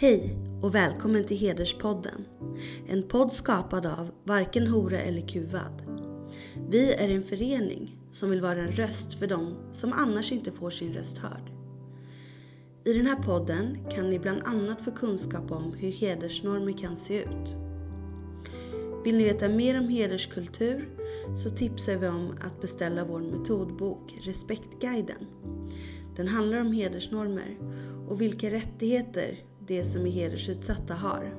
Hej och välkommen till Hederspodden. En podd skapad av Varken Hora eller Kuvad. Vi är en förening som vill vara en röst för dem som annars inte får sin röst hörd. I den här podden kan ni bland annat få kunskap om hur hedersnormer kan se ut. Vill ni veta mer om hederskultur så tipsar vi om att beställa vår metodbok Respektguiden. Den handlar om hedersnormer och vilka rättigheter de som är hedersutsatta har.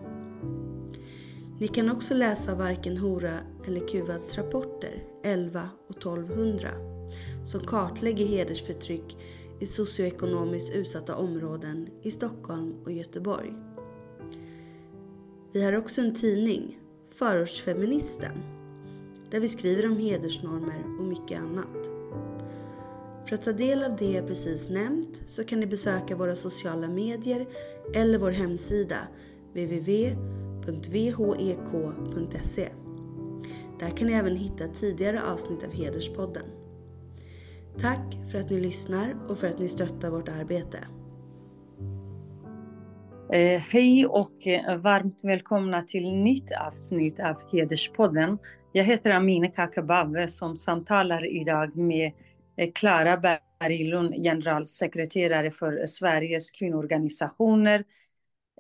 Ni kan också läsa Varken Hora eller Kuvads rapporter 11 och 1200 som kartlägger hedersförtryck i socioekonomiskt utsatta områden i Stockholm och Göteborg. Vi har också en tidning, Förortsfeministen, där vi skriver om hedersnormer och mycket annat. För att ta del av det jag precis nämnt så kan ni besöka våra sociala medier eller vår hemsida www.vhek.se. E. Där kan ni även hitta tidigare avsnitt av Hederspodden. Tack för att ni lyssnar och för att ni stöttar vårt arbete. Eh, hej och eh, varmt välkomna till nytt avsnitt av Hederspodden. Jag heter Amineh Kakabaveh som samtalar idag med Eh, Klara Berglund, generalsekreterare för Sveriges kvinnoorganisationer.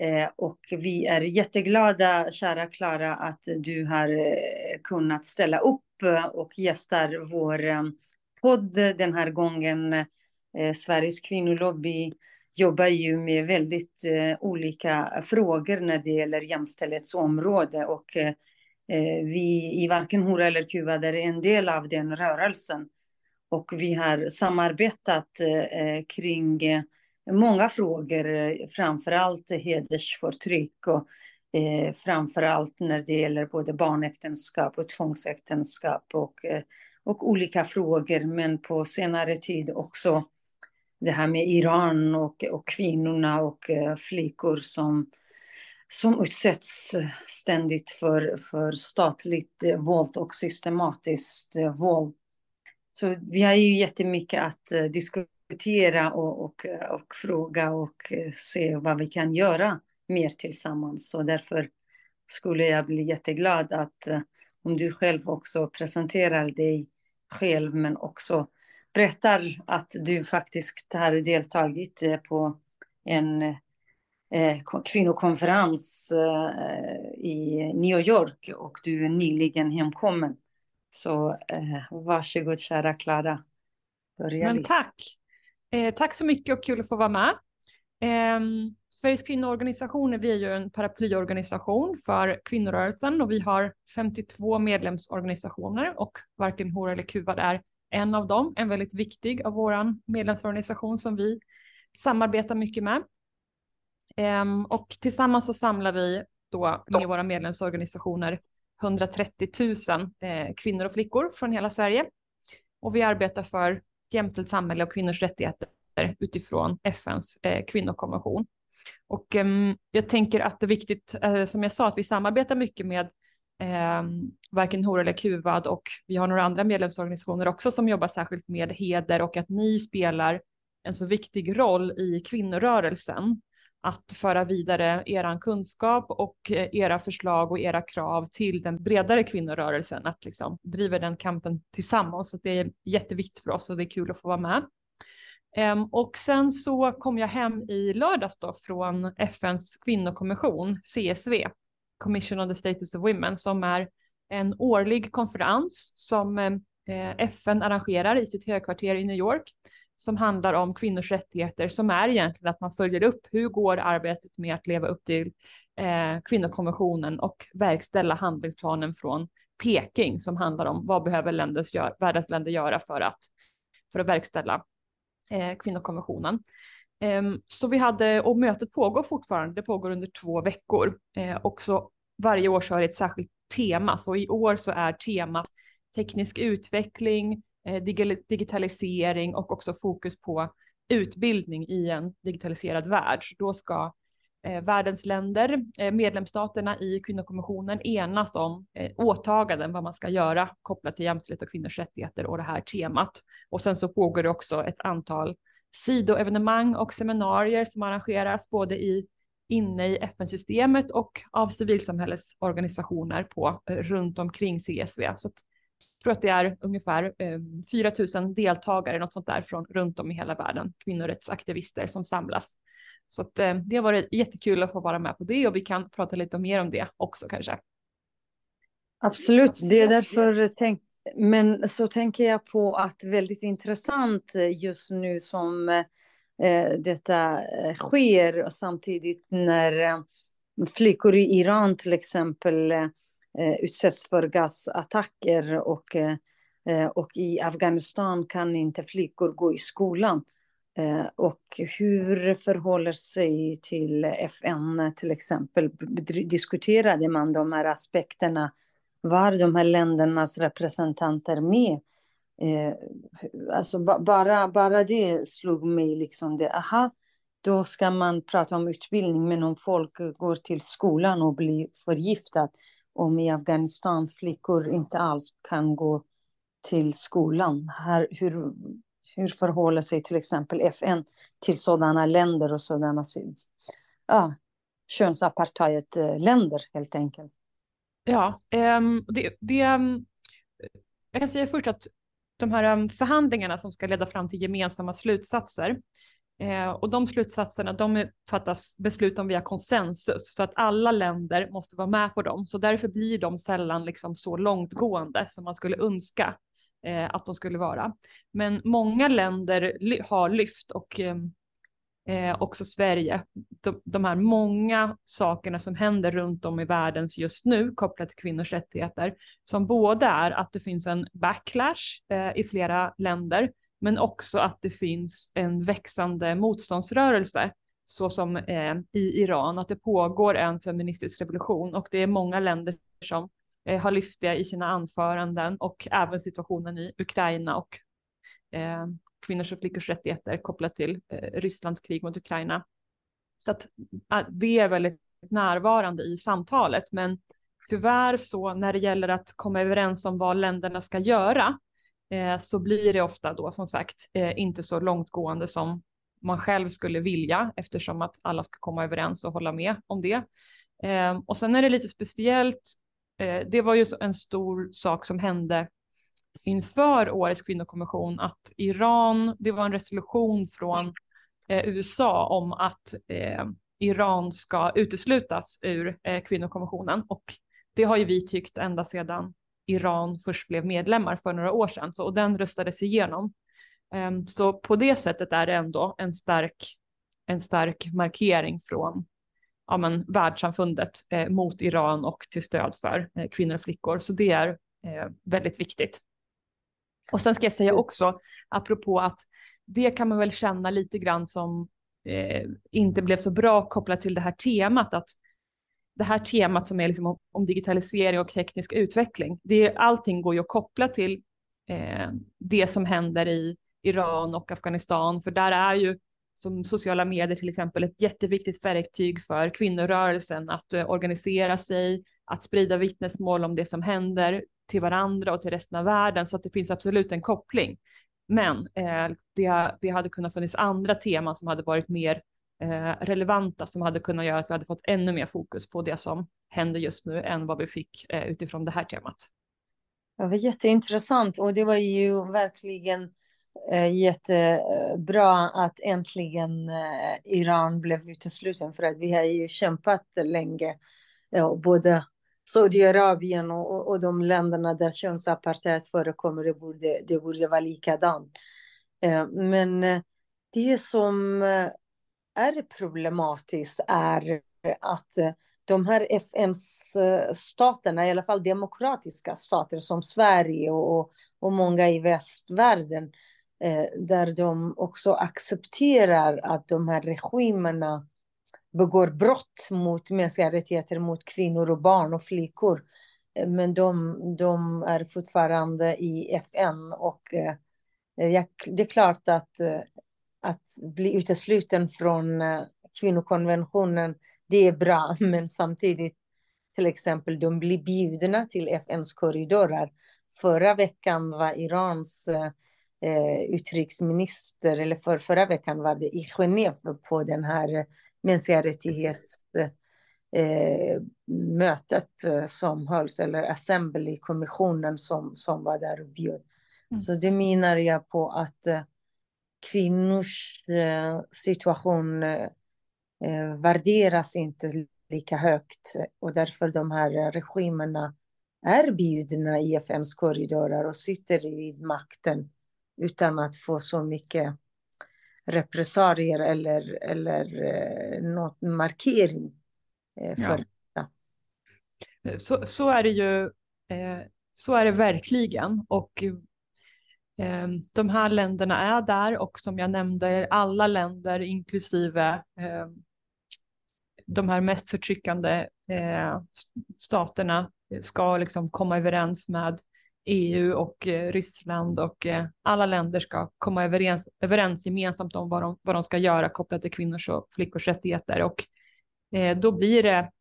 Eh, och vi är jätteglada, kära Klara, att du har eh, kunnat ställa upp och gästar vår podd den här gången. Sveriges kvinnolobby jobbar ju med väldigt olika frågor när det gäller jämställdhetsområde och vi i varken Hora eller Kuba är en del av den rörelsen. Och vi har samarbetat eh, kring eh, många frågor, eh, framför allt hedersförtryck och eh, framför allt när det gäller både barnäktenskap och tvångsäktenskap och, och olika frågor. Men på senare tid också det här med Iran och, och kvinnorna och flickor som, som utsätts ständigt för, för statligt våld och systematiskt våld så vi har ju jättemycket att eh, diskutera och, och, eh, och fråga och eh, se vad vi kan göra mer tillsammans. Så därför skulle jag bli jätteglad att om du själv också presenterar dig själv men också berättar att du faktiskt har deltagit på en kvinnokonferens i New York och du är nyligen hemkommen. Så eh, varsågod kära Klara. Men tack. Eh, tack så mycket och kul att få vara med. Eh, Sveriges kvinnoorganisationer, vi är ju en paraplyorganisation för kvinnorörelsen och vi har 52 medlemsorganisationer och varken Hora eller Kuvad är en av dem, en väldigt viktig av vår medlemsorganisation som vi samarbetar mycket med. Um, och tillsammans så samlar vi då med våra medlemsorganisationer 130 000 eh, kvinnor och flickor från hela Sverige. Och vi arbetar för jämställt samhälle och kvinnors rättigheter utifrån FNs eh, kvinnokonvention. Och ehm, jag tänker att det är viktigt, eh, som jag sa, att vi samarbetar mycket med eh, varken Hora eller Kuvad och vi har några andra medlemsorganisationer också som jobbar särskilt med heder och att ni spelar en så viktig roll i kvinnorörelsen att föra vidare er kunskap och eh, era förslag och era krav till den bredare kvinnorörelsen, att liksom driva den kampen tillsammans. Så det är jätteviktigt för oss och det är kul att få vara med. Ehm, och sen så kom jag hem i lördags då från FNs kvinnokommission, CSW, Commission on the Status of Women, som är en årlig konferens som eh, FN arrangerar i sitt högkvarter i New York som handlar om kvinnors rättigheter som är egentligen att man följer upp hur går arbetet med att leva upp till eh, kvinnokonventionen och verkställa handlingsplanen från Peking som handlar om vad behöver länders gör, världens länder göra för att, för att verkställa eh, kvinnokonventionen. Eh, så vi hade, och mötet pågår fortfarande, det pågår under två veckor eh, och så varje år så har det ett särskilt tema, så i år så är temat teknisk utveckling, Eh, digitalisering och också fokus på utbildning i en digitaliserad värld. Så då ska eh, världens länder, eh, medlemsstaterna i kvinnokommissionen enas om åtaganden vad man ska göra kopplat till jämställdhet och kvinnors rättigheter och det här temat. Och sen så pågår det också ett antal sidoevenemang och seminarier som arrangeras både i inne i FN-systemet och av civilsamhällesorganisationer på runt omkring CSV. Så att, tror att det är ungefär eh, 4 000 deltagare, något sånt där, från runt om i hela världen, kvinnorättsaktivister som samlas. Så att, eh, det har varit jättekul att få vara med på det och vi kan prata lite mer om det också kanske. Absolut, det är därför tänk, men så tänker jag på att väldigt intressant just nu som eh, detta eh, sker och samtidigt när eh, flickor i Iran till exempel Eh, utsätts för gasattacker och, eh, eh, och i Afghanistan kan inte flickor gå i skolan. Och hur förhåller sig till FN till exempel? Diskuterade man de här aspekterna var de här ländernas representanter med. Alltså bara, bara det slog mig liksom det, aha, då ska man prata om utbildning, men om folk går till skolan och blir förgiftade, om i Afghanistan flickor inte alls kan gå till skolan, här, hur, hur förhåller sig till exempel FN till sådana länder och sådana ja, könsapartheidländer helt enkelt? Ja, um, det, det, um, jag kan säga först att de här um, förhandlingarna som ska leda fram till gemensamma slutsatser eh, och de slutsatserna de fattas beslut om via konsensus så att alla länder måste vara med på dem. Så därför blir de sällan liksom så långtgående som man skulle önska eh, att de skulle vara. Men många länder har lyft och eh, eh, också Sverige, de, de, här många sakerna som händer runt om i världen just nu kopplat till kvinnors rättigheter, som både är att det finns en backlash eh, i flera länder, men också att det finns en växande motståndsrörelse, såsom eh, i Iran, att det pågår en feministisk revolution och det är många länder som eh, har lyft det i sina anföranden och även situationen i Ukraina och eh, kvinnors och flickors rättigheter kopplat till eh, Rysslands krig mot Ukraina. Så att att det är väldigt närvarande i samtalet, men tyvärr så när det gäller att komma överens om vad länderna ska göra Eh, så blir det ofta då som sagt eh, inte så långtgående som man själv skulle vilja eftersom att alla ska komma överens och hålla med om det. Eh, och sen är det lite speciellt, det var ju en stor sak som hände inför årets kvinnokommission att Iran, det var en resolution från USA om att Iran ska uteslutas ur kvinnokommissionen och det har ju vi tyckt ända sedan Iran först blev medlemmar för några år sedan så, och den röstades igenom. Um, så på det sättet är det ändå en stark, en stark markering från ja, men, världssamfundet eh, mot Iran och till stöd för eh, kvinnor och flickor. Så det är eh, väldigt viktigt. Och sen ska jag säga mm. också, apropå att det kan man väl känna lite grann som eh, inte blev så bra kopplat till det här temat, att det här temat som är liksom om, om digitalisering och teknisk utveckling, det, allting går ju att koppla till eh, det som händer i Iran och Afghanistan, för där är ju som sociala medier till exempel ett jätteviktigt verktyg för kvinnorörelsen att eh, organisera sig, att sprida vittnesmål om det som händer till varandra och till resten av världen så att det finns absolut en koppling. Men eh, det, det hade kunnat finnas andra teman som hade varit mer eh, relevanta som hade kunnat göra att vi hade fått ännu mer fokus på det som händer just nu än vad vi fick eh, utifrån det här temat. Det var jätteintressant och det var ju verkligen eh, jättebra att äntligen eh, Iran blev utesluten för att vi har ju kämpat länge, ja, både Saudiarabien och, och de länderna där könsapartheid förekommer, det borde, det borde vara likadant. Eh, men eh, det som är problematiskt är att eh, de här FN-staterna, i alla fall demokratiska stater som Sverige och, och många i västvärlden, eh, där de också accepterar att de här regimerna begår brott mot mänskliga rättigheter mot kvinnor och barn och flickor. Eh, men de, de är fortfarande i FN och det är klart att, att bli utesluten från kvinnokonventionen, det är bra, men samtidigt till exempel de blir bjudna till FNs korridorer. Förra veckan var Irans eh, utrikesminister, eller för förra veckan var det i Genève på den här mänskliga rättighetsmötet eh, som hölls, eller assembly-kommissionen som, som var där och bjöd. Mm. Så det menar jag på att eh, kvinnors eh, situation eh, värderas inte lika högt och därför de här regimerna är bjudna i FNs korridorer och sitter vid makten utan att få så mycket repressalier eller, eller eh, något markering eh, för ja. detta. Så, så är det ju, eh, så är det verkligen. Och Ehm, de här länderna är där och som jag nämnde, alla länder inklusive ehm, de här mest förtryckande eh, staterna ska liksom komma överens med EU och eh, Ryssland och eh, alla länder ska komma överens, överens gemensamt om vad de, vad de ska göra kopplat till kvinnors och flickors rättigheter. Och då blir det,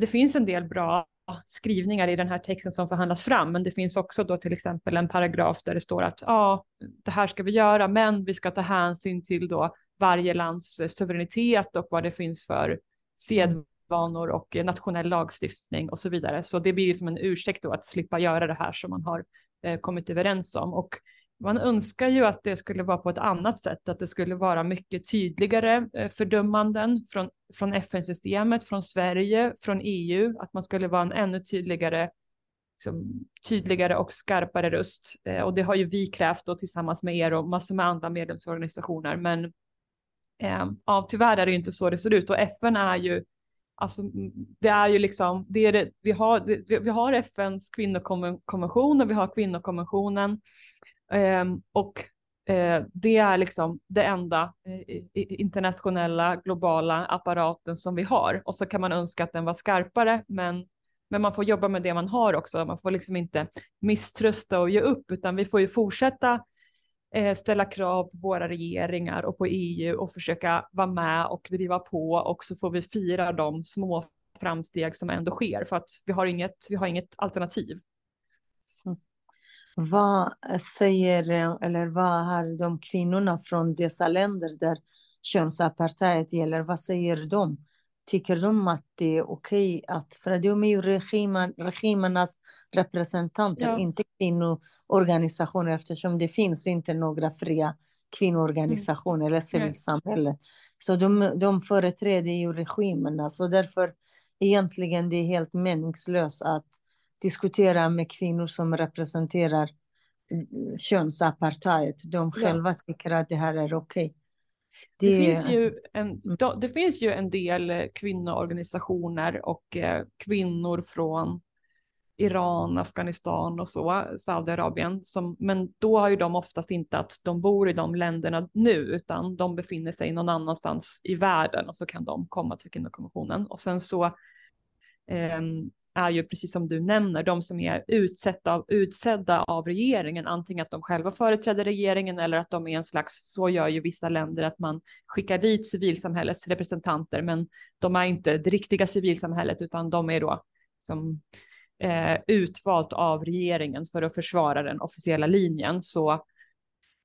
det finns en del bra skrivningar i den här texten som förhandlas fram, men det finns också då till exempel en paragraf där det står att ja, det här ska vi göra, men vi ska ta hänsyn till då varje lands eh, suveränitet och vad det finns för sedvanor och eh, nationell lagstiftning och så vidare. Så det blir ju som en ursäkt då att slippa göra det här som man har eh, kommit överens om. Och man önskar ju att det skulle vara på ett annat sätt, att det skulle vara mycket tydligare eh, fördömanden från, från FN-systemet, från Sverige, från EU, att man skulle vara en ännu tydligare liksom, tydligare och skarpare röst. Eh, och det har ju vi krävt då tillsammans med er och massor med andra medlemsorganisationer. Men eh, ja, tyvärr är det ju inte så det ser ut och FN är ju Alltså, det är ju liksom, det är det, vi, har, det, vi har FNs kvinnokonvention och vi har kvinnokonventionen Ehm, och eh, det är liksom det enda eh, internationella globala apparaten som vi har och så kan man önska att den var skarpare men men man får jobba med det man har också. Man får liksom inte misströsta och ge upp, utan vi får ju fortsätta eh, ställa krav på våra regeringar och på EU och försöka vara med och driva på och så får vi fira de små framsteg som ändå sker för att vi har inget, vi har inget alternativ. Vad säger, eller vad har de kvinnorna från dessa länder där könsapartheid gäller, vad säger de? Tycker de att det är okej okay att, för de är ju regimen, regimernas representanter, ja. inte kvinnoorganisationer eftersom det finns inte några fria kvinnoorganisationer mm. eller civilsamhälle. Så de, de företräder ju regimerna, så därför egentligen det är helt meningslöst att diskutera med kvinnor som representerar könsapartheid. De själva ja. tycker att det här är okej. Okay. Det... Det, finns ju en, mm. det finns ju en del eh, kvinnoorganisationer och eh, kvinnor från Iran, Afghanistan och så, Saudiarabien, som, men då har ju de oftast inte att de bor i de länderna nu, utan de befinner sig någon annanstans i världen och så kan de komma till kvinnokonventionen. Och sen så eh, är ju precis som du nämner, de som är utsedda av, utsedda av regeringen, antingen att de själva företräder regeringen eller att de är en slags, så gör ju vissa länder, att man skickar dit civilsamhällets representanter, men de är inte det riktiga civilsamhället, utan de är då som eh, utvalt av regeringen för att försvara den officiella linjen. Så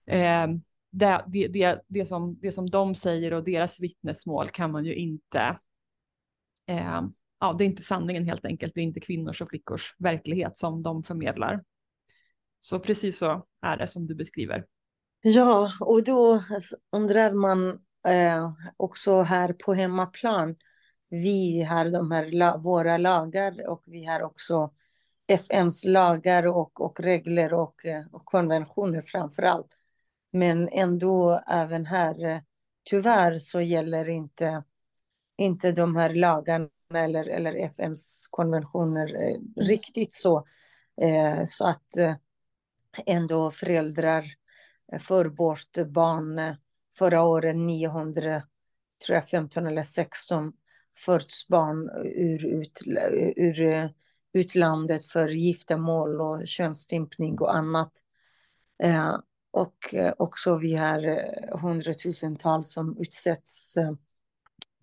eh, det, det, det, det, som, det som de säger och deras vittnesmål kan man ju inte eh, ja, det är inte sanningen helt enkelt. Det är inte kvinnors och flickors verklighet som de förmedlar. Så precis så är det som du beskriver. Ja, och då undrar man eh, också här på hemmaplan. Vi har de här våra lagar och vi har också FNs lagar och, och regler och, eh, och konventioner framför allt. Men ändå även här, eh, tyvärr så gäller inte, inte de här lagarna eller, eller FNs konventioner eh, mm. riktigt så. Eh, så att eh, ändå föräldrar eh, för bort barn eh, förra året 900, tror jag 15 eller 16 förts barn ur, ut, ur uh, utlandet för giftermål och könsstympning och annat. Och också vi har hundratusentals som utsätts.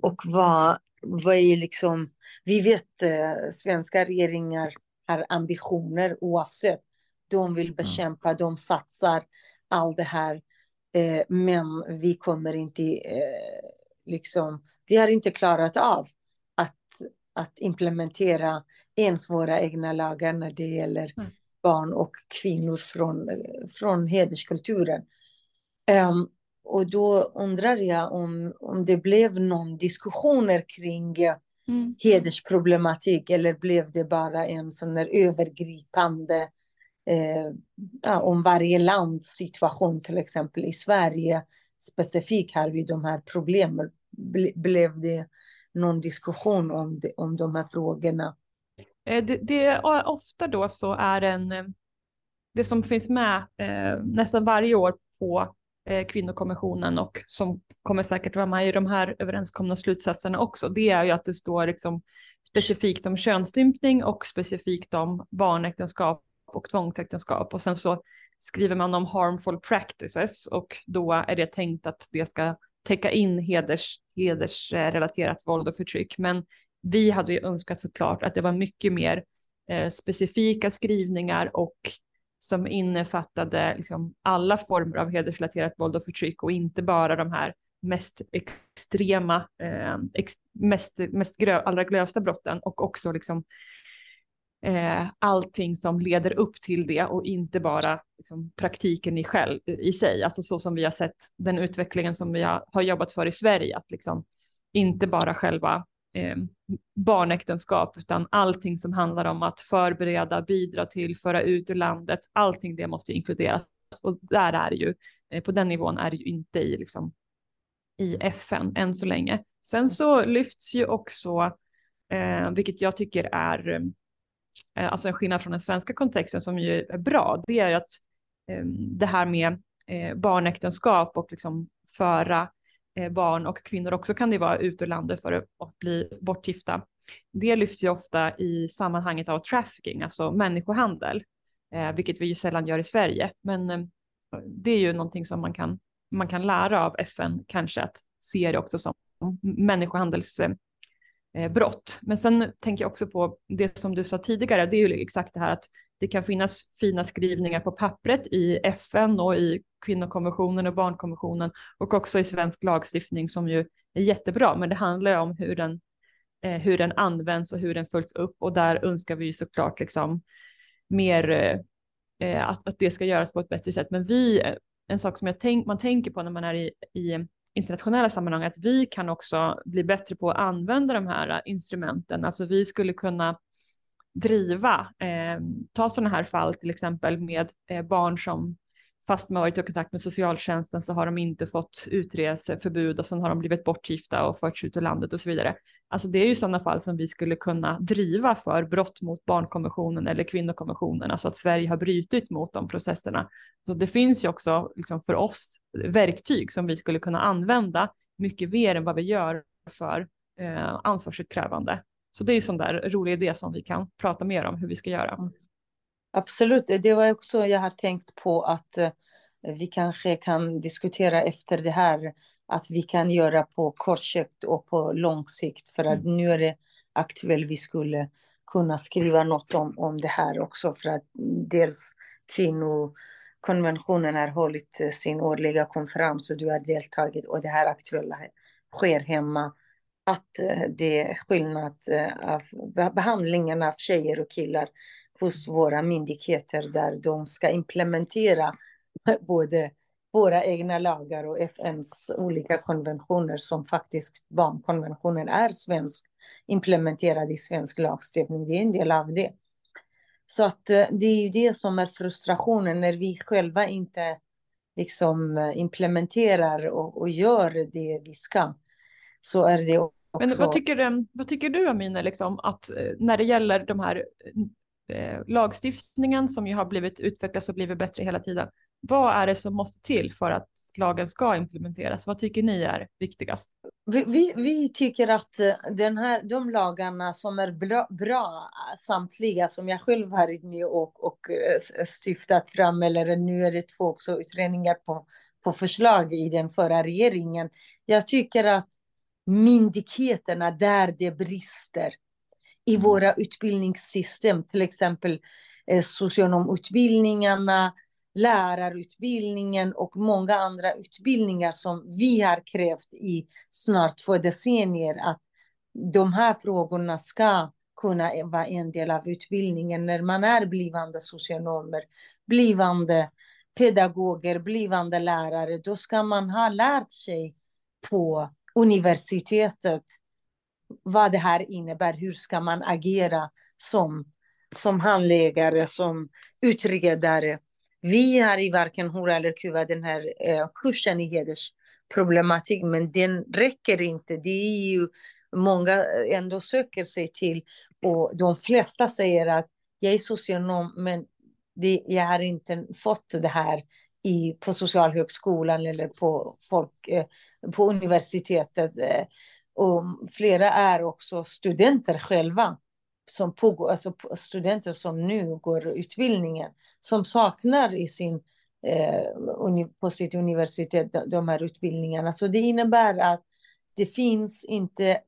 och vad vad är liksom, vi vet eh, svenska regeringar har ambitioner oavsett. De vill bekämpa, mm. de satsar allt det här. Eh, men vi kommer inte eh, liksom, vi har inte klarat av att, att implementera ens våra egna lagar när det gäller mm. barn och kvinnor från, från hederskulturen. Um, och då undrar jag om, om det blev någon diskussioner kring mm. hedersproblematik eller blev det bara en sån här övergripande eh, ja, om varje lands situation, till exempel i Sverige specifikt har vi de här problemen. Ble, blev det någon diskussion om, det, om de här frågorna? Eh, det, det ofta då så är en, eh, det som finns med eh, nästan varje år på eh, Eh, kvinnokommissionen och som kommer säkert vara med i de här överenskomna slutsatserna också, det är ju att det står liksom specifikt om könsstympning och specifikt om barnäktenskap och tvångsäktenskap och sen så skriver man om harmful practices och då är det tänkt att det ska täcka in heders, hedersrelaterat våld och förtryck. Men vi hade ju önskat såklart att det var mycket mer eh, specifika skrivningar och som innefattade liksom alla former av hedersrelaterat våld och förtryck och inte bara de här mest extrema, eh, ex, mest, mest grö, allra grövsta brotten och också liksom eh, allting som leder upp till det och inte bara liksom, praktiken i, själv, i sig. Alltså så som vi har sett den utvecklingen som vi har, har jobbat för i Sverige, att liksom inte bara själva eh, barnäktenskap, utan allting som handlar om att förbereda, bidra till, föra ut ur landet, allting det måste inkluderas. Och där är det ju, eh, på den nivån är det ju inte i, liksom, i FN än så länge. Sen så lyfts ju också, eh, vilket jag tycker är Eh, alltså en skillnad från den svenska kontexten som ju är bra, det är ju att eh, det här med eh, barnäktenskap och liksom föra Eh, barn och kvinnor också kan det vara ut ur landet för att bli bortgifta. Det lyfts ju ofta i sammanhanget av trafficking, alltså människohandel, eh, vilket vi ju sällan gör i Sverige. Men eh, det är ju någonting som man kan, man kan lära av FN kanske att se det också som människohandelsbrott. Men sen tänker jag också på det som du sa tidigare, det är ju exakt det här att det kan finnas fina skrivningar på pappret i FN och i kvinnokonventionen och barnkonventionen och också i svensk lagstiftning som ju är jättebra, men det handlar ju om hur den, eh, hur den används och hur den följs upp och där önskar vi såklart liksom mer eh, eh, att, att det ska göras på ett bättre sätt. Men vi, en sak som jag tänk, man tänker på när man är i, i internationella sammanhang att vi kan också bli bättre på att använda de här instrumenten. Alltså vi skulle kunna driva, eh, ta sådana här fall till exempel med eh, barn som fast de har varit i kontakt med socialtjänsten så har de inte fått utreseförbud och sen har de blivit bortgifta och förts ut ur landet och så vidare. Alltså det är ju sådana fall som vi skulle kunna driva för brott mot barnkonventionen eller kvinnokonventionen, alltså att Sverige har brutit mot de processerna. Så det finns ju också liksom för oss verktyg som vi skulle kunna använda mycket mer än vad vi gör för eh, ansvarsutkrävande. Så det är en sån där rolig idé som vi kan prata mer om hur vi ska göra. Mm. Absolut, det var också jag har tänkt på att eh, vi kanske kan diskutera efter det här att vi kan göra på kort sikt och på lång sikt för att mm. nu är det aktuellt. Vi skulle kunna skriva något om, om det här också för att dels kvinnokonventionen har hållit eh, sin årliga konferens och du har deltagit och det här aktuella sker hemma. Att eh, det är skillnad av behandlingen av tjejer och killar hos våra myndigheter där de ska implementera både våra egna lagar och FNs olika konventioner som faktiskt barnkonventionen är svensk, implementerad i svensk lagstiftning. Det är en del av det. Så att eh, det är ju det som är frustrationen när vi själva inte liksom eh, implementerar och, och gör det vi ska. Så är det också... Men vad tycker, vad tycker du Amina, liksom, att eh, när det gäller de här eh, lagstiftningen som ju har blivit utvecklats och blivit bättre hra tiden. Vad är det som måste till för att lagen ska implementeras? Vad tycker ni är viktigast? Vi, vi, vi tycker att eh, den här, de lagarna som är bra, bra, samtliga som jag själv varit med och, och eh, stiftat fram, eller nu är det två också utredningar på, på förslag i den förra regeringen. Jag tycker att myndigheterna där det brister, i mm. våra utbildningssystem, till exempel eh, socionomutbildningarna, lärarutbildningen och många andra utbildningar som vi har krävt i snart två decennier att de här frågorna ska kunna vara en del av utbildningen när man är blivande socionomer, blivande pedagoger, blivande lärare. Då ska man ha lärt sig på universitetet vad det här innebär, hur ska man agera som, som handläggare, som utredare. Vi har i varken Hora eller Kuva den här eh, kursen i hedersproblematik, men den räcker inte. Det är ju många eh, ändå söker sig till och de flesta säger att jag är socionom, men det, jag har inte fått det här i, på Socialhögskolan eller på, folk, eh, på universitetet. Eh, och flera är också studenter själva, som pågår, alltså studenter som nu går utbildningen, som saknar i sin, eh, på sitt universitet de här utbildningarna. Så det innebär att det finns inte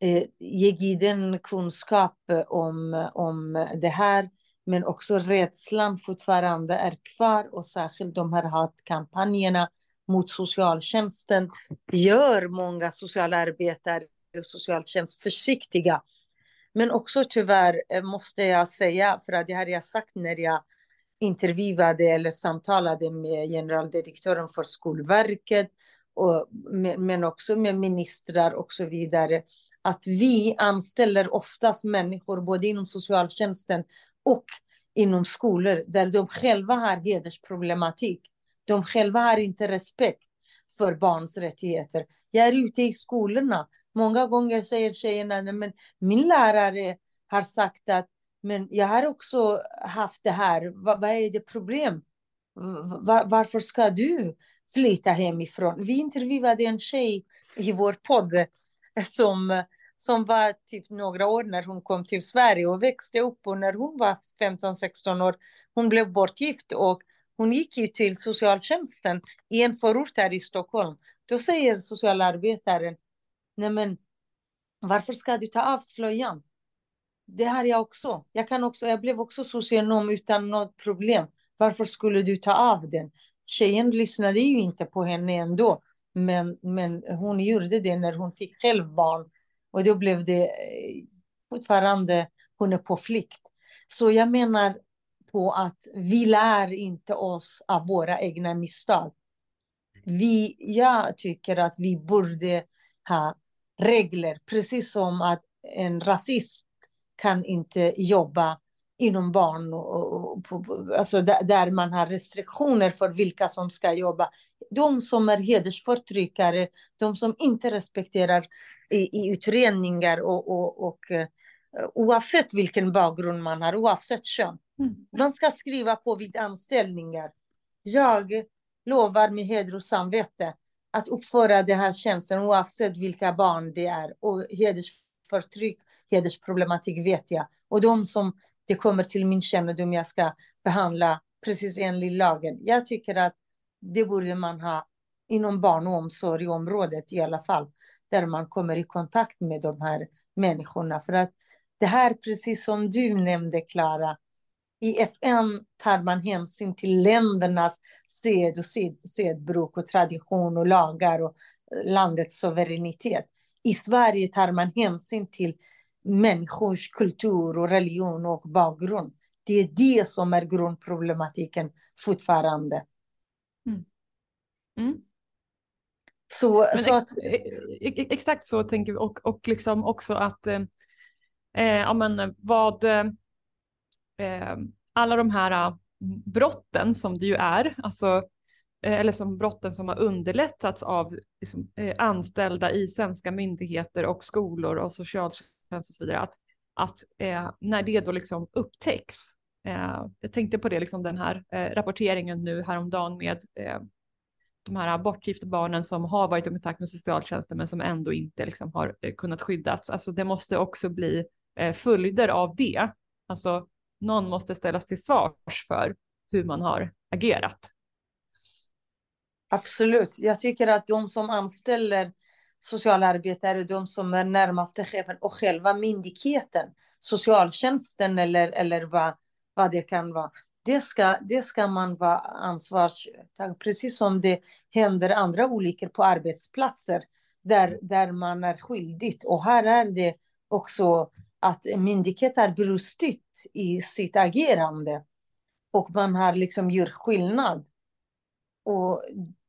eh, gedigen kunskap om, om det här. Men också rädslan fortfarande är kvar och särskilt de här hatkampanjerna mot socialtjänsten gör många socialarbetare och socialtjänst försiktiga. Men också tyvärr eh, måste jag säga, för att det har jag sagt när jag intervjuade eller samtalade med generaldirektören för Skolverket, och, men också med ministrar och så vidare, att vi anställer oftast människor både inom socialtjänsten och inom skolor där de själva har hedersproblematik. De själva har inte respekt för barns rättigheter. Jag är ute i skolorna. Många gånger säger tjejerna, men min lärare har sagt att men jag har också haft det här. Va, vad är det problem? Va, varför ska du flytta hemifrån? Vi intervjuade en tjej i vår podd som som var typ några år när hon kom till Sverige och växte upp och när hon var 15-16 år, hon blev bortgift och hon gick ju till socialtjänsten i en förort här i Stockholm. Då säger socialarbetaren, nej men varför ska du ta av slöjan? Det har jag också. Jag, kan också. jag blev också socionom utan något problem. Varför skulle du ta av den? Tjejen lyssnade ju inte på henne ändå. Men, men hon gjorde det när hon fick själv barn och då blev det eh, fortfarande, hon är på flykt. Så jag menar på att vi lär inte oss av våra egna misstag. Vi, jag tycker att vi borde ha regler, precis som att en rasist kan inte jobba inom barn, och, och, och, alltså där, där, man har restriktioner för vilka som ska jobba. De som är hedersförtryckare, de som inte respekterar i, i utredningar och, och, och uh, oavsett vilken bakgrund man har, oavsett kön. Mm. Man ska skriva på vid anställningar. Jag lovar med heder och samvete att uppföra den här tjänsten oavsett vilka barn det är. Och hedersförtryck, hedersproblematik vet jag. Och de som det kommer till min kännedom jag ska behandla precis enligt lagen. Jag tycker att det borde man ha inom barn och omsorgsområdet i alla fall där man kommer i kontakt med de här människorna. För att det här, precis som du nämnde, Klara, i FN tar man hänsyn till ländernas sed och sed, sedbruk och tradition och lagar och eh, landets suveränitet. I Sverige tar man hänsyn till människors kultur och religion och bakgrund. Det är det som är grundproblematiken fortfarande. Mm. Mm. Så, så att... E-, e-, exakt så tänker vi och, och liksom också att eh, eh ja, men vad eh, eh, alla de här eh, brotten som det ju är, alltså eller som brotten som har underlättats av liksom, eh, anställda i svenska myndigheter och skolor och socialtjänst och så vidare, att, att eh, när det då liksom upptäcks, eh, jag tänkte på det, liksom den här rapporteringen nu häromdagen med de här bortgifta barnen som har varit i kontakt med socialtjänsten men som ändå inte liksom har eh, kunnat skyddas. Alltså det måste också bli eh, följder av det. Alltså någon måste ställas till svars för hur man har agerat. Absolut. Jag tycker att de som anställer socialarbetare, de som är närmaste chefen och själva myndigheten, socialtjänsten eller, eller vad, vad det kan vara, det ska, det ska man vara ansvarstagande, precis som det händer andra olyckor på arbetsplatser där, där man är skyldig. Och här är det också att myndigheter har brustit i sitt agerande och man har liksom gjort skillnad. Och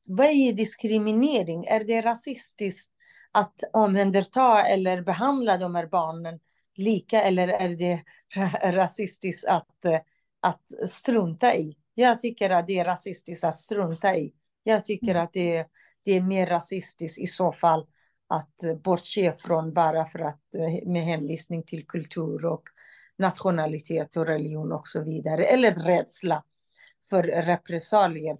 vad är diskriminering? Är det rasistiskt att omhänderta eller behandla de här barnen lika eller är det rasistiskt att, att strunta i? Jag tycker att det är rasistiskt att strunta i. Jag tycker mm. att det, det är mer rasistiskt i så fall att bortse från bara för att med hänvisning till kultur och nationalitet och religion och så vidare. Eller rädsla för repressalier.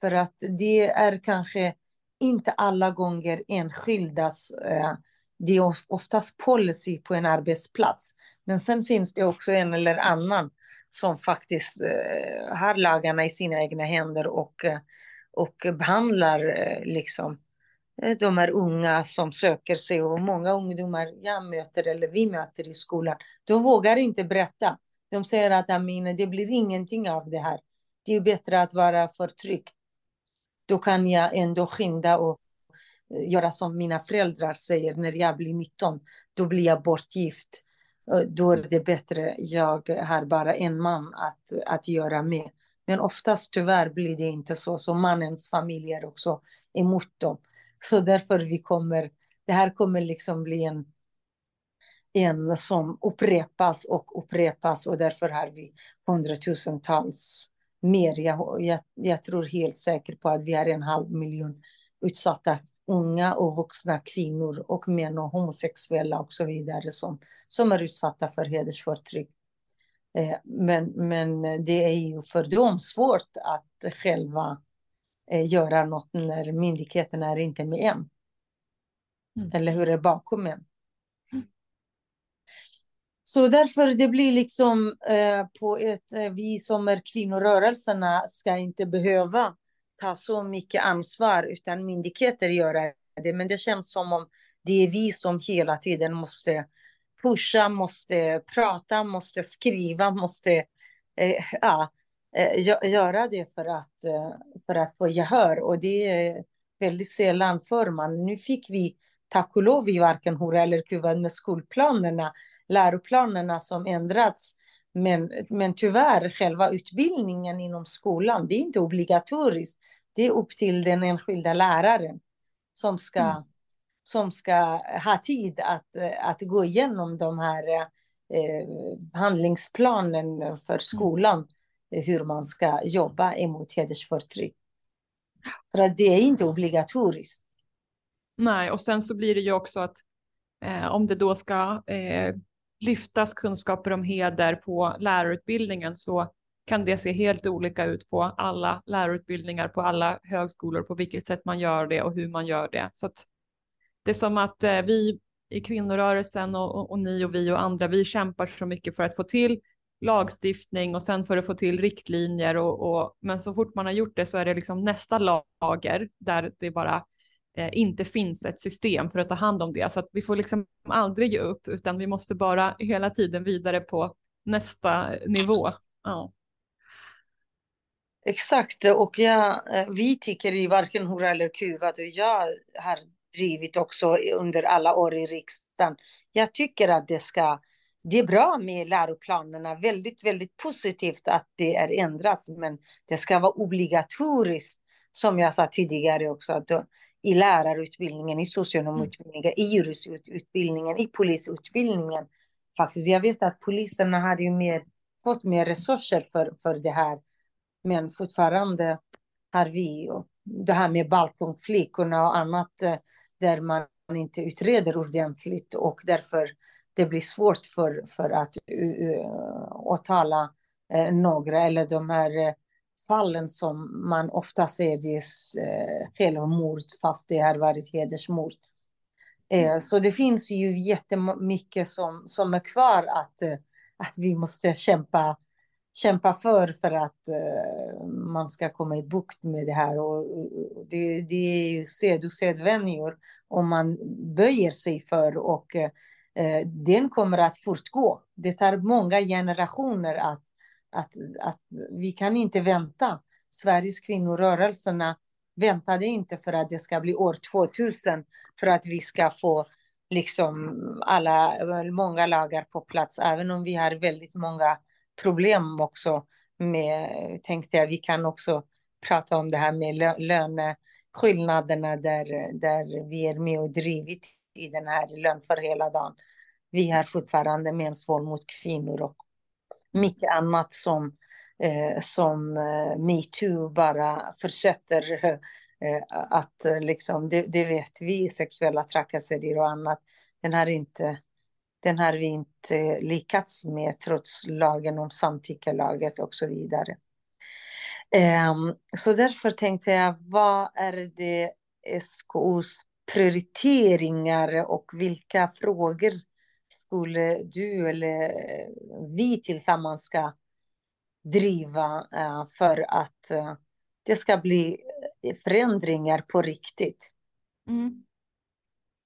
För att det är kanske inte alla gånger enskildas, eh, det är oftast policy på en arbetsplats. Men sen finns det också en eller annan som faktiskt eh, har lagarna i sina egna händer och, eh, och behandlar eh, liksom eh, de här unga som söker sig och många ungdomar jag möter eller vi möter i skolan, de vågar inte berätta. De säger att Amine, det blir ingenting av det här. Det är bättre att vara förtryckt då kan jag ändå skynda och göra som mina föräldrar säger när jag blir 19. Då blir jag bortgift. Då är det bättre, jag har bara en man att, att göra med. Men oftast tyvärr blir det inte så, så mannens familj är också emot dem. Så därför vi kommer, det här kommer liksom bli en, en som upprepas och upprepas och därför har vi hundratusentals mer. Jag, jag, jag tror helt säkert på att vi har en halv miljon utsatta unga och vuxna kvinnor och män och homosexuella och så vidare som, som är utsatta för hedersförtryck. Eh, men, men det är ju för dem svårt att själva eh, göra något när myndigheterna är inte med än. Mm. Eller hur är bakom en. Så därför det blir liksom eh, på ett, eh, vi som är kvinnorörelserna ska inte behöva ta så mycket ansvar utan myndigheter göra det. Men det känns som om det är vi som hela tiden måste pusha, måste prata, måste skriva, måste eh, ja, eh, göra det för att, eh, för att få gehör. Och det är väldigt sällan för man. Nu fick vi tack och lov i varken Hora eller Kuvad med skolplanerna läroplanerna som ändrats. Men, men tyvärr, själva utbildningen inom skolan, det är inte obligatoriskt. Det är upp till den enskilda läraren som ska, mm. som ska ha tid att, att gå igenom de här eh, handlingsplanen för mm. skolan, hur man ska jobba emot hedersförtryck. För att det är inte obligatoriskt. Nej, och sen så blir det ju också att eh, om det då ska eh, lyftas kunskaper om heder på lärarutbildningen så kan det se helt olika ut på alla lärarutbildningar, på alla högskolor, på vilket sätt man gör det och hur man gör det. Så det är som att eh, vi i kvinnorörelsen och, och, och, ni och vi och andra, vi kämpar så mycket för att få till lagstiftning och sen för att få till riktlinjer och, och men så fort man har gjort det så är det liksom nästa lager där det bara Eh, inte finns ett system för att ta hand om det. Så att vi får liksom aldrig ge upp utan vi måste bara hela tiden vidare på nästa nivå. Ja. Exakt, och jag, eh, vi tycker i varken Hora eller Kuvat, och jag har drivit också under alla år i riksdagen. Jag tycker att det ska, det är bra med läroplanerna, väldigt, väldigt positivt att det är ändrats, men det ska vara obligatoriskt, som jag sa tidigare också, att i lärarutbildningen, i socionomutbildningen, i juristutbildningen, i polisutbildningen. Faktiskt, jag vet att poliserna hade ju mer, fått mer resurser för, för det här. Men fortfarande har vi det här med balkongflickorna och annat eh, där man inte utreder ordentligt och därför det blir svårt för, för att uh, åtala uh, några eller de här fallen som man ofta ser det är eh, självmord fast det har varit hedersmord. Eh, så det finns ju jättemycket som, som är kvar att, eh, att vi måste kämpa, kämpa för för att man ska komma i bukt med det här. Och, det, det är ju sedvänjor om man böjer sig för och den kommer att fortgå. Det tar många generationer att att, att vi kan inte vänta. Sveriges kvinnorörelserna väntade inte för att det ska bli år 2000 för att vi ska få liksom alla, många lagar på plats, även om vi har väldigt många problem också med, tänkte jag, vi kan också prata om det här med löneskillnaderna där, där vi är med och drivit i den här lön för hela dagen. Vi har fortfarande mäns våld mot kvinnor och mycket annat som, eh, som eh, metoo bara fortsätter eh, att eh, liksom, det, det, vet vi, sexuella trakasserier och annat, den har inte den har vi inte eh, lyckats med trots lagen om samtyckelaget och så vidare. Um, så därför tänkte jag, vad är det SKOs prioriteringar och vilka frågor skulle du eller eh, vi tillsammans ska driva eh, för att eh, det ska bli förändringar på riktigt? Mm.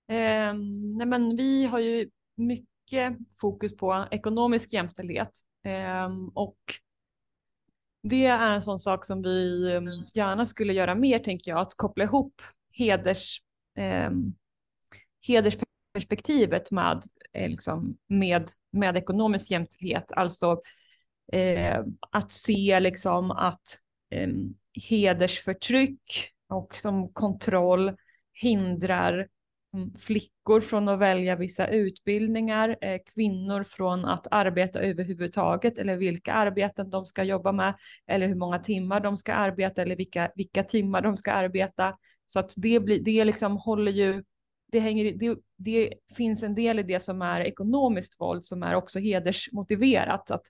Eh, nej men vi har ju mycket fokus på ekonomisk jämställdhet eh, och det är en sån sak som vi ehm, gärna skulle göra mer, tänker jag, att koppla ihop heders, eh, hedersperspektivet med, Eh, liksom, med, med ekonomisk jämställdhet. Alltså eh, att se liksom att eh, hedersförtryck och som kontroll hindrar mm, flickor från att välja vissa utbildningar, eh, kvinnor från att arbeta överhuvudtaget eller vilka arbeten de ska jobba med eller hur många timmar de ska arbeta eller vilka, vilka timmar de ska arbeta. Så att det, blir, det liksom håller ju, det, hänger, det, det finns en del i det som är ekonomiskt våld som är också hedersmotiverat. Att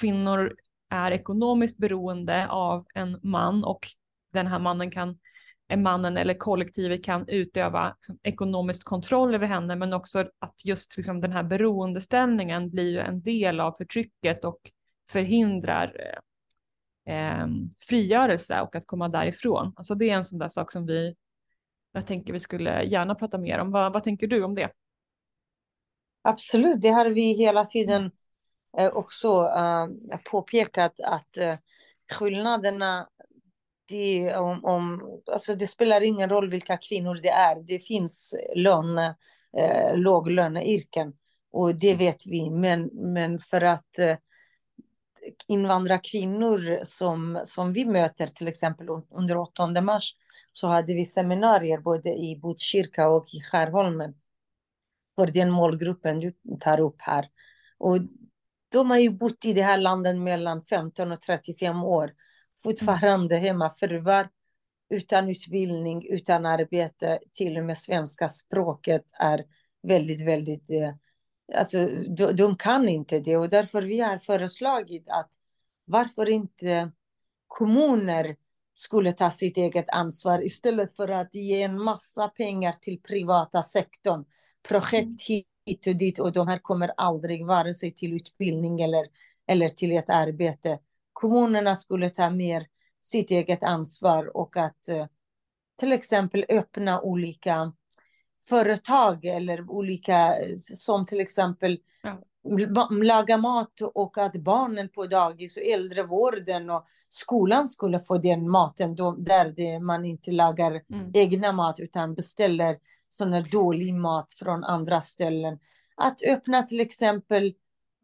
kvinnor är ekonomiskt beroende av en man och den här mannen kan mannen eller kollektivet kan utöva liksom, ekonomisk kontroll över henne, men också att just liksom, den här beroendeställningen blir en del av förtrycket och förhindrar eh, eh, frigörelse och att komma därifrån. Alltså det är en sån där sak som vi, jag tänker vi skulle gärna prata mer om. Vad, vad tänker du om det? Absolut, det har vi hela tiden eh, också eh, påpekat att eh, skillnaderna det, om, om, alltså det spelar ingen roll vilka kvinnor det är. Det finns lön, eh, låglöneyrken och det vet vi. Men, men för att eh, invandrarkvinnor som, som vi möter till exempel under 8 mars så hade vi seminarier både i Botkyrka och i Skärholmen. För den målgruppen du tar upp här. Och de har ju bott i det här landet mellan 15 och 35 år. Fortfarande hemmafruar utan utbildning, utan arbete, till och med svenska språket är väldigt, väldigt... Eh, alltså, de, de kan inte det. Och därför vi har föreslagit att varför inte kommuner skulle ta sitt eget ansvar istället för att ge en massa pengar till privata sektorn. Projekt mm. hit och dit och de här kommer aldrig vare sig till utbildning eller, eller till ett arbete kommunerna skulle ta mer sitt eget ansvar och att eh, till exempel öppna olika företag eller olika som till exempel ja. Laga mat och att barnen på dagis och äldrevården och skolan skulle få den maten då, där det, man inte lagar mm. egna mat utan beställer sån här dålig mat från andra ställen. Att öppna till exempel,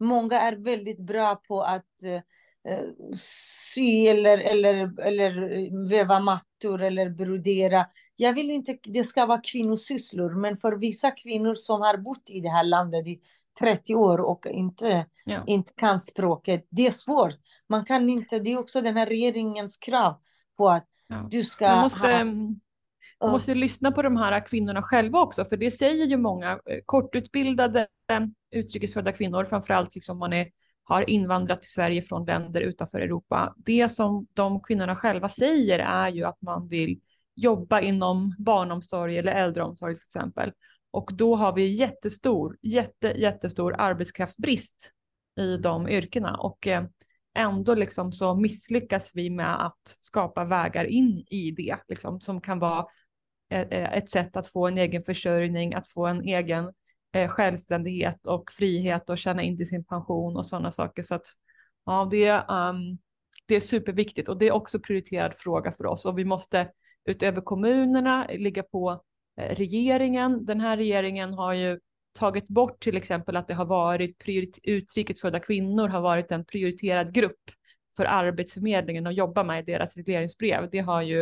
många är väldigt bra på att eh, Eh, sy eller, eller, eller väva mattor eller brodera. Jag vill inte det ska vara kvinnosysslor, men för vissa kvinnor som har bott i det här landet i 30 år och inte, ja. inte kan språket, det är svårt. Man kan inte, det är också den här regeringens krav på att ja. du ska Man måste, ha... Man måste lyssna på de här kvinnorna själva också, för det säger ju många eh, kortutbildade utrikesfödda kvinnor, framförallt liksom man är har invandrat till Sverige från länder utanför Europa. Det som de kvinnorna själva säger är ju att man vill jobba inom barnomsorg eller äldreomsorg till exempel. Och då har vi jättestor, jätte, jättestor arbetskraftsbrist i de yrkena och eh, ändå liksom så misslyckas vi med att skapa vägar in i det liksom, som kan vara eh, eh, ett sätt att få en egen försörjning, att få en egen självständighet och frihet och tjäna in till sin pension och sådana saker. Så att Ja, det, um, det är superviktigt och det är också prioriterad fråga för oss och vi måste utöver kommunerna ligga på eh, regeringen. Den här regeringen har ju tagit bort till exempel att det har varit utrikesfödda kvinnor har varit en prioriterad grupp för Arbetsförmedlingen att jobba med i deras regleringsbrev. Det har ju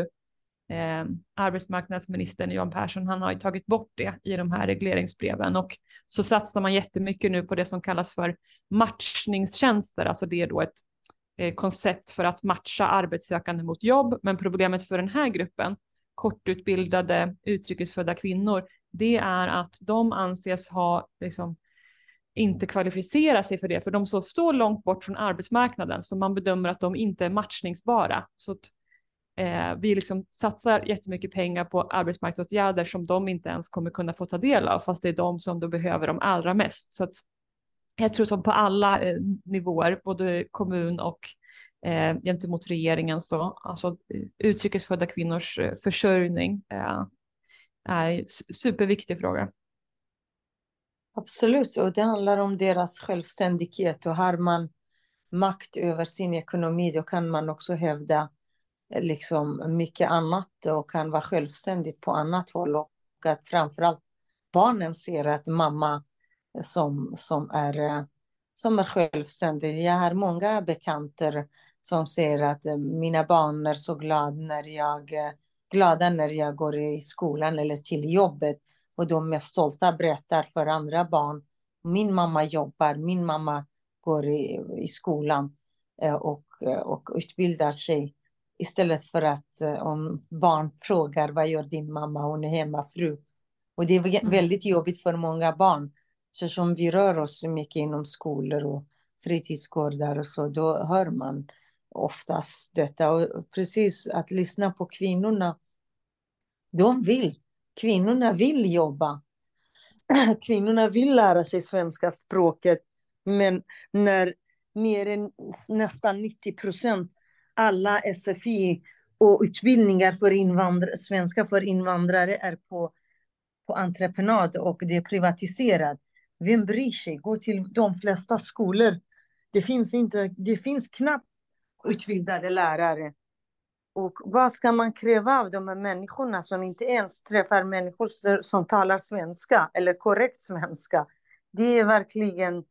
eh, arbetsmarknadsministern Johan Persson, han har ju tagit bort det i de här regleringsbreven och så satsar man jättemycket nu på det som kallas för matchningstjänster, alltså det är då ett Eh, koncept för att matcha arbetssökande mot jobb, men problemet för den här gruppen kortutbildade utrikesfödda kvinnor, det är att de anses ha liksom, inte kvalificera sig för det, för de står så långt bort från arbetsmarknaden så man bedömer att de inte är matchningsbara. Så att, eh, vi liksom satsar jättemycket pengar på arbetsmarknadsåtgärder som de inte ens kommer kunna få ta del av, fast det är de som då behöver dem allra mest. Så att, jag tror som på alla eh, nivåer, både kommun och eh, gentemot regeringen, så alltså eh, utrikesfödda kvinnors eh, försörjning eh, är en superviktig fråga. Absolut, och det handlar om deras självständighet och har man makt över sin ekonomi då kan man också hävda eh, liksom mycket annat och kan vara självständigt på annat håll och att framförallt barnen ser att mamma som, som, är, eh, som är självständig. Jag har många bekanter som säger att eh, mina barn är så glada när jag, glada när jag går i skolan eller till jobbet och de är stolta berättar för andra barn. Min mamma jobbar, min mamma går i, i skolan eh, och, eh, och utbildar sig. Istället för att eh, om barn frågar vad gör din mamma, hon är hemmafru. Och det är mm. väldigt jobbigt för många barn. Eftersom vi rör oss mycket inom skolor och fritidsgårdar och så, då hör man oftast detta. Och precis att lyssna på kvinnorna. De vill kvinnorna vill jobba. Kvinnorna vill lära sig svenska språket, men när mer än nästan 90 procent alla SFI och utbildningar för invandrare, svenska för invandrare är på, på entreprenad och det är privatiserat. Vem bryr sig? Gå till de flesta skolor. Det finns, inte, det finns knappt utbildade lärare. Och vad ska man kräva av de här människorna som inte ens träffar människor som talar svenska eller korrekt svenska? Det är verkligen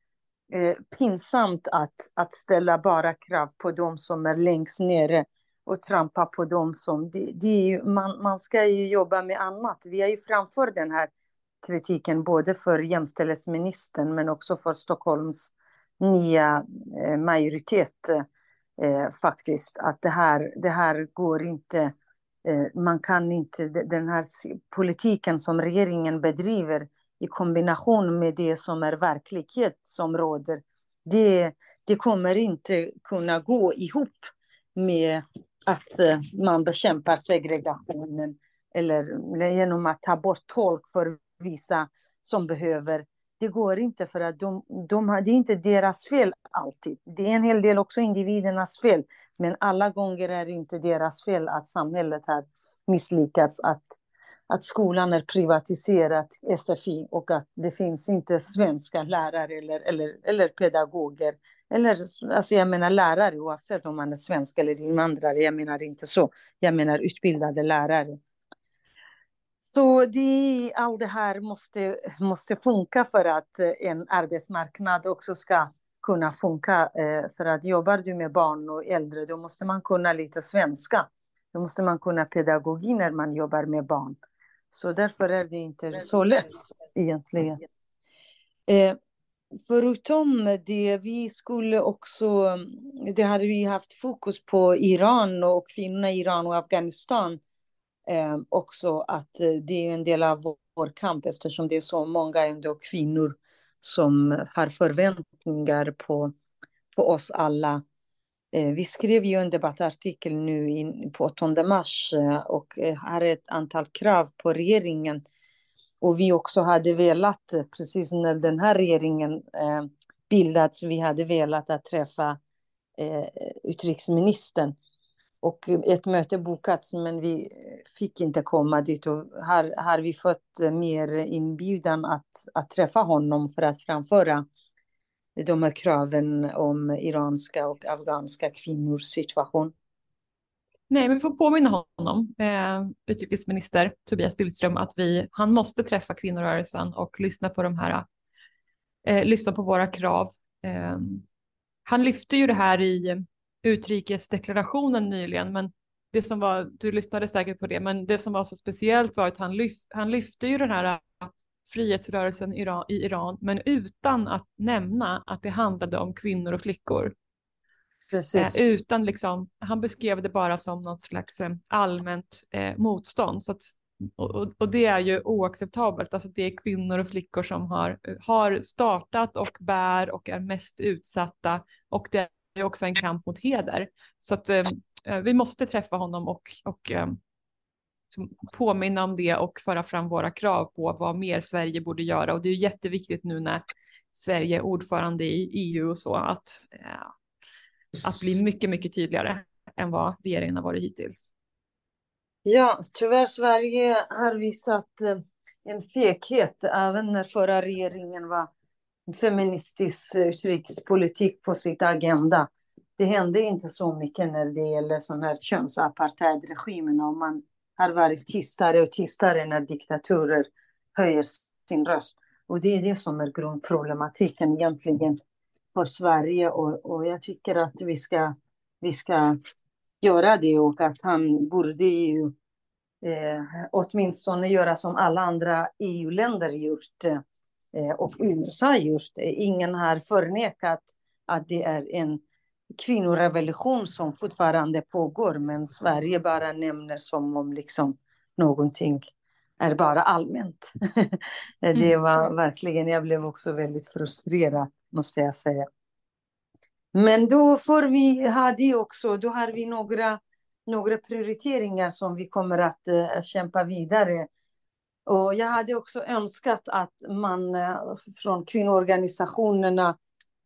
eh, pinsamt att, att ställa bara krav på de som är längst nere och trampa på dem som... Det, det är, man, man ska ju jobba med annat. Vi är ju framför den här kritiken både för jämställdhetsministern men också för Stockholms nya eh, majoritet eh, faktiskt. Att det här, det här går inte, eh, man kan inte, den här politiken som regeringen bedriver i kombination med det som är verklighet som råder, det, det kommer inte kunna gå ihop med att eh, man bekämpar segregationen eller genom att ta bort tolk för vissa som behöver det går inte för att de, de har, det är inte deras fel alltid. Det är en hel del också individernas fel. Men alla gånger är det inte deras fel att samhället har misslyckats, att, att skolan är privatiserad, SFI, och att det finns inte svenska lärare eller, eller, eller pedagoger. Eller, alltså jag menar lärare oavsett om man är svensk eller invandrare, jag menar inte så. Jag menar utbildade lärare. Så det, allt det här måste, måste funka för att eh, en arbetsmarknad också ska kunna funka. Eh, för att jobbar du med barn och äldre, då måste man kunna lite svenska. Då måste man kunna pedagogi när man jobbar med barn. Så därför är det inte så lätt egentligen. Eh, förutom det, vi skulle också, det hade vi haft fokus på Iran och kvinnorna i Iran och Afghanistan eh, också att eh, det är en del av vår kamp eftersom det är så många ändå kvinnor som eh, har förväntningar på, på oss alla. Eh, vi skrev ju en debattartikel nu in, på 8 mars eh, och eh, har ett antal krav på regeringen. Och vi också hade velat, precis när den här regeringen eh, bildats, vi hade velat att träffa eh, utrikesministern och ett möte bokats men vi fick inte komma dit och här har vi fått mer inbjudan att, att träffa honom för att framföra de här kraven om iranska och afghanska kvinnors situation. Nej, men vi får påminna honom, eh, utrikesminister Tobias Billström, att vi, han måste träffa kvinnorörelsen och lyssna på de här, eh, lyssna på våra krav. Eh, han lyfte ju det här i utrikesdeklarationen nyligen, men det som var, du lyssnade säkert på det, men det som var så speciellt var att han, lyf, han lyfte ju den här frihetsrörelsen i Iran, i Iran, men utan att nämna att det handlade om kvinnor och flickor. Precis. Eh, utan liksom, han beskrev det bara som något slags eh, allmänt eh, motstånd. Så att, och, och, det är ju oacceptabelt. Alltså det är kvinnor och flickor som har, har startat och bär och är mest utsatta. Och det är också en kamp mot heder. Så att eh, eh vi måste träffa honom och, och eh, påminna om det och föra fram våra krav på vad mer Sverige borde göra. Och det är jätteviktigt nu när Sverige är ordförande i EU och så att eh, att bli mycket, mycket tydligare än vad regeringen har varit hittills. Ja, tyvärr Sverige har visat eh, en feghet även när förra regeringen var feministisk eh, utrikespolitik på sitt agenda. Det hände inte så mycket när det gäller sån här könsapartheidregimen och man har varit tystare och tystare när diktaturer höjer sin röst. Och det är det som är grundproblematiken egentligen för Sverige och, och jag tycker att vi ska, vi ska göra det och att han borde ju eh, åtminstone göra som alla andra EU-länder gjort eh, och USA gjort. Ingen har förnekat att det är en kvinnorevolution som fortfarande pågår men Sverige bara nämner som om liksom någonting är bara allmänt. det mm. var verkligen, jag blev också väldigt frustrerad måste jag säga. Men då får vi ha det också, då har vi några, några prioriteringar som vi kommer att uh, kämpa vidare. Och jag hade också önskat att man uh, från kvinnoorganisationerna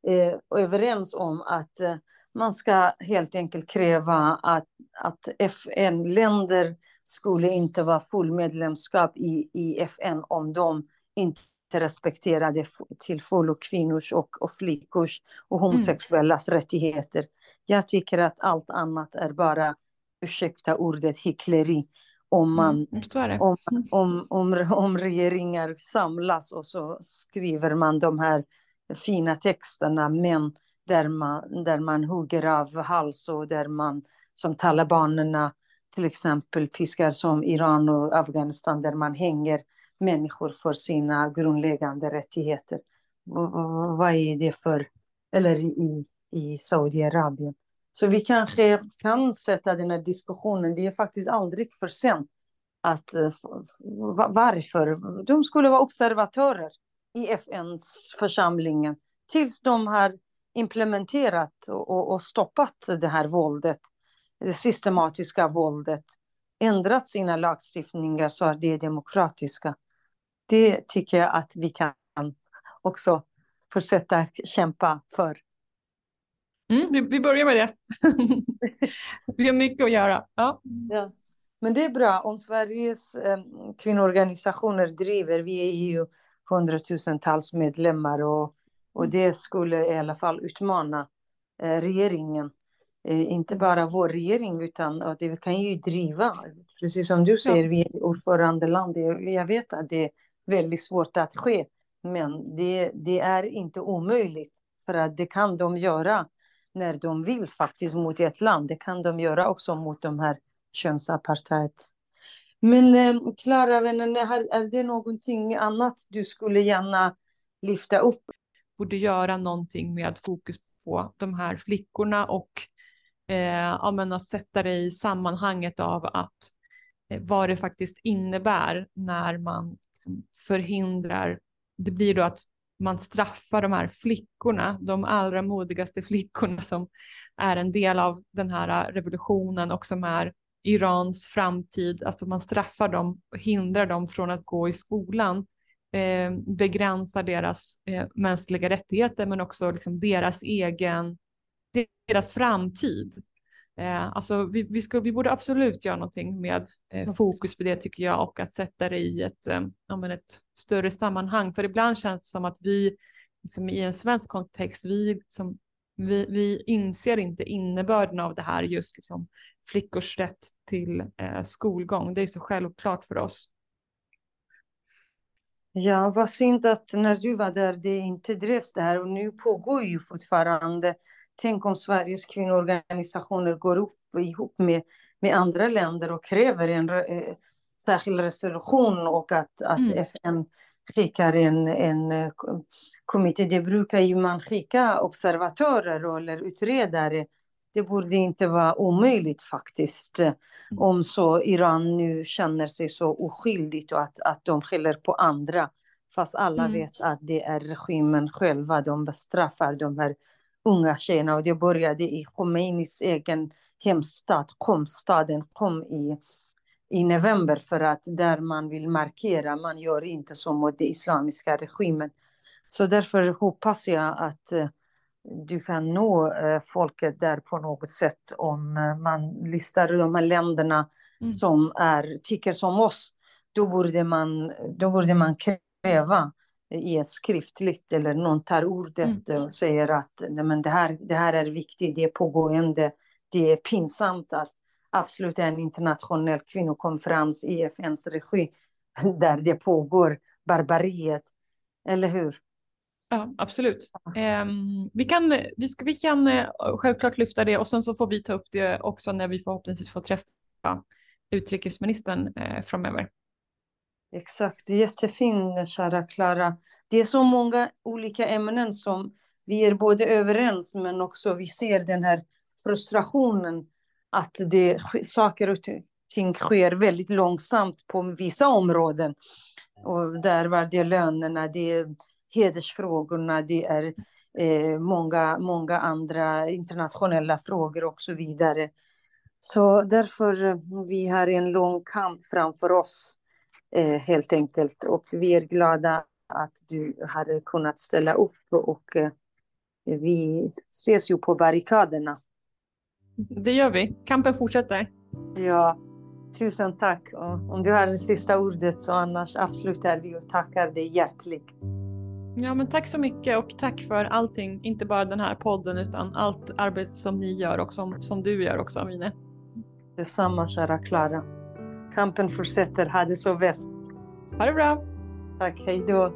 är uh, överens om att uh, man ska helt enkelt kräva att, att FN-länder skulle inte vara fullmedlemskap i, i FN om de inte respekterade till fullo kvinnors och, och flickors och mm. homosexuellas mm. rättigheter. Jag tycker att allt annat är bara, ursäkta ordet, hyckleri. Om, man, mm, om, om, om, om regeringar samlas och så skriver man de här fina texterna, men där man, där man hugger av hals och där man, som talibanerna till exempel piskar som Iran och Afghanistan, där man hänger människor för sina grundläggande rättigheter. Vad är det för, eller i, i Saudiarabien. Så vi kanske kan sätta den här diskussionen, det är faktiskt aldrig för sent. Att, eh, varför? De skulle vara observatörer i FNs församlingen tills de har implementerat och, och stoppat det här våldet, det systematiska våldet, ändrat sina lagstiftningar så att det är demokratiska det tycker jag att vi kan också fortsätta kämpa för. Mm, vi, vi, börjar med det. vi har mycket att göra. Ja. ja. Men det är bra om Sveriges eh, kvinnoorganisationer driver, vi är ju hundratusentals medlemmar och, och mm. det skulle i alla fall utmana eh, regeringen. Eh, inte mm. bara vår regering utan att det kan ju driva, precis som du säger, ja. vi är ordförandeland. Jag vet att det väldigt svårt att ske. Men det, det är inte omöjligt, för att det kan de göra när de vill faktiskt mot ett land. Det kan de göra också mot de här könsapartheid. Men eh, Klara, eh, är det någonting annat du skulle gärna lyfta upp? Borde göra någonting med fokus på de här flickorna och eh, ja, att sätta det i sammanhanget av att eh, vad det faktiskt innebär när man liksom förhindrar, det blir då att man straffar de här flickorna, de allra modigaste flickorna som är en del av den här revolutionen och som är Irans framtid, alltså man straffar dem och hindrar dem från att gå i skolan, eh, begränsar deras eh, mänskliga rättigheter men också liksom deras egen, deras framtid. Eh, alltså vi, vi, ska, vi borde absolut göra någonting med eh, fokus på det tycker jag och att sätta det i ett, eh, ja, ett större sammanhang. För ibland känns det som att vi liksom i en svensk kontext, vi, liksom, vi, vi inser inte innebörden av det här just liksom, flickors rätt till eh, skolgång. Det är så självklart för oss. Ja, vad synd att när du var där det inte drevs det här och nu pågår ju fortfarande. Tänk om Sveriges kvinnoorganisationer går upp ihop med, med andra länder och kräver en eh, särskild resolution och att, att mm. FN skickar en, en eh, kommitté. Det brukar ju man skicka observatörer eller utredare. Det borde inte vara omöjligt faktiskt. Mm. Om så Iran nu känner sig så oskyldigt och att, att de skyller på andra. Fast alla mm. vet att det är regimen själva, de bestraffar de här unga tjejerna. Och det började i Khomeinis egen hemstad, Qom-staden Qom i i november för att där man vill markera, man gör inte så mot den islamiska regimen. Så därför hoppas jag att uh, du kan nå uh, folket där på något sätt om uh, man listar de här länderna mm. som är, tycker som oss. Då borde man, då borde man kräva i ett skriftligt eller någon tar ordet mm. och säger att nej, men det, här, det här är viktigt, det är pågående, det är pinsamt att avsluta en internationell kvinnokonferens i FNs regi där det pågår barbariet. Eller hur? Ja, absolut. Um, vi kan, vi, ska, vi kan uh, självklart lyfta det och sen så får vi ta upp det också när vi förhoppningsvis får träffa utrikesministern uh, framöver. Exakt, jättefin kära Klara. Det är så många olika ämnen som vi är både överens men också vi ser den här frustrationen att det, saker och ting sker väldigt långsamt på vissa områden. Och där var det lönerna, det är hedersfrågorna, det är eh, många, många andra internationella frågor och så vidare. Så därför eh, vi har en lång kamp framför oss eh, helt enkelt. Och vi är glada att du hade kunnat ställa upp och eh, vi ses ju på barrikaderna. Det gör vi. Kampen fortsätter. Ja, tusen tack. Och om du har det sista ordet så annars avslutar vi och tackar dig hjärtligt. Ja, men tack så mycket och tack för allting, inte bara den här podden utan allt arbete som ni gör och som, som du gör också, Amine. Detsamma, kära Klara. Kampen fortsätter. Ha det så bäst. Ha det bra. Tack, hej då.